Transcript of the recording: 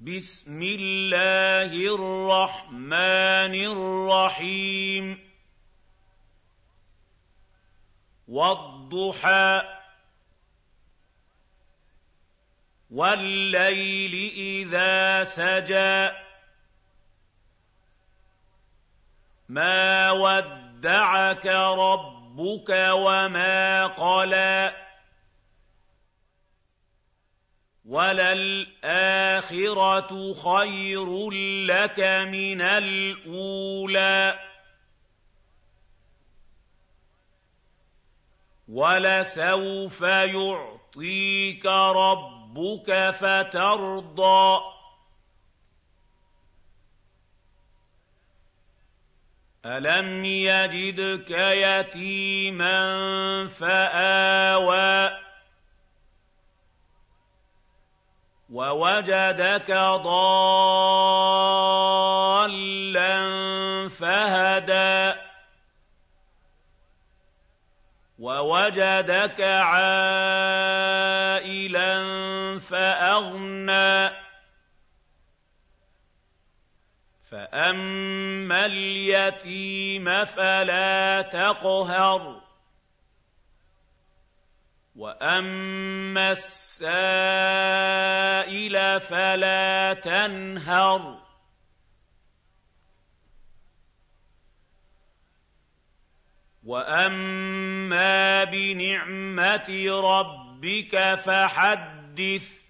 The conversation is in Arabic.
بسم الله الرحمن الرحيم والضحى والليل اذا سجى ما ودعك ربك وما قلى وَلَلْآخِرَةُ خَيْرٌ لَّكَ مِنَ الْأُولَىٰ. وَلَسَوْفَ يُعْطِيكَ رَبُّكَ فَتَرْضَىٰ. أَلَمْ يَجِدْكَ يَتِيمًا فَآوَىٰ وَوَجَدَكَ ضَالًّا فَهَدَىٰ. وَوَجَدَكَ عَائِلًا فَأَغْنَىٰ. فَأَمَّا الْيَتِيمَ فَلَا تَقْهَرْ. وَأَمَّا السَّائِلَ فَلَا تَنْهَرْ وَأَمَّا بِنِعْمَةِ رَبِّكَ فَحَدِّثْ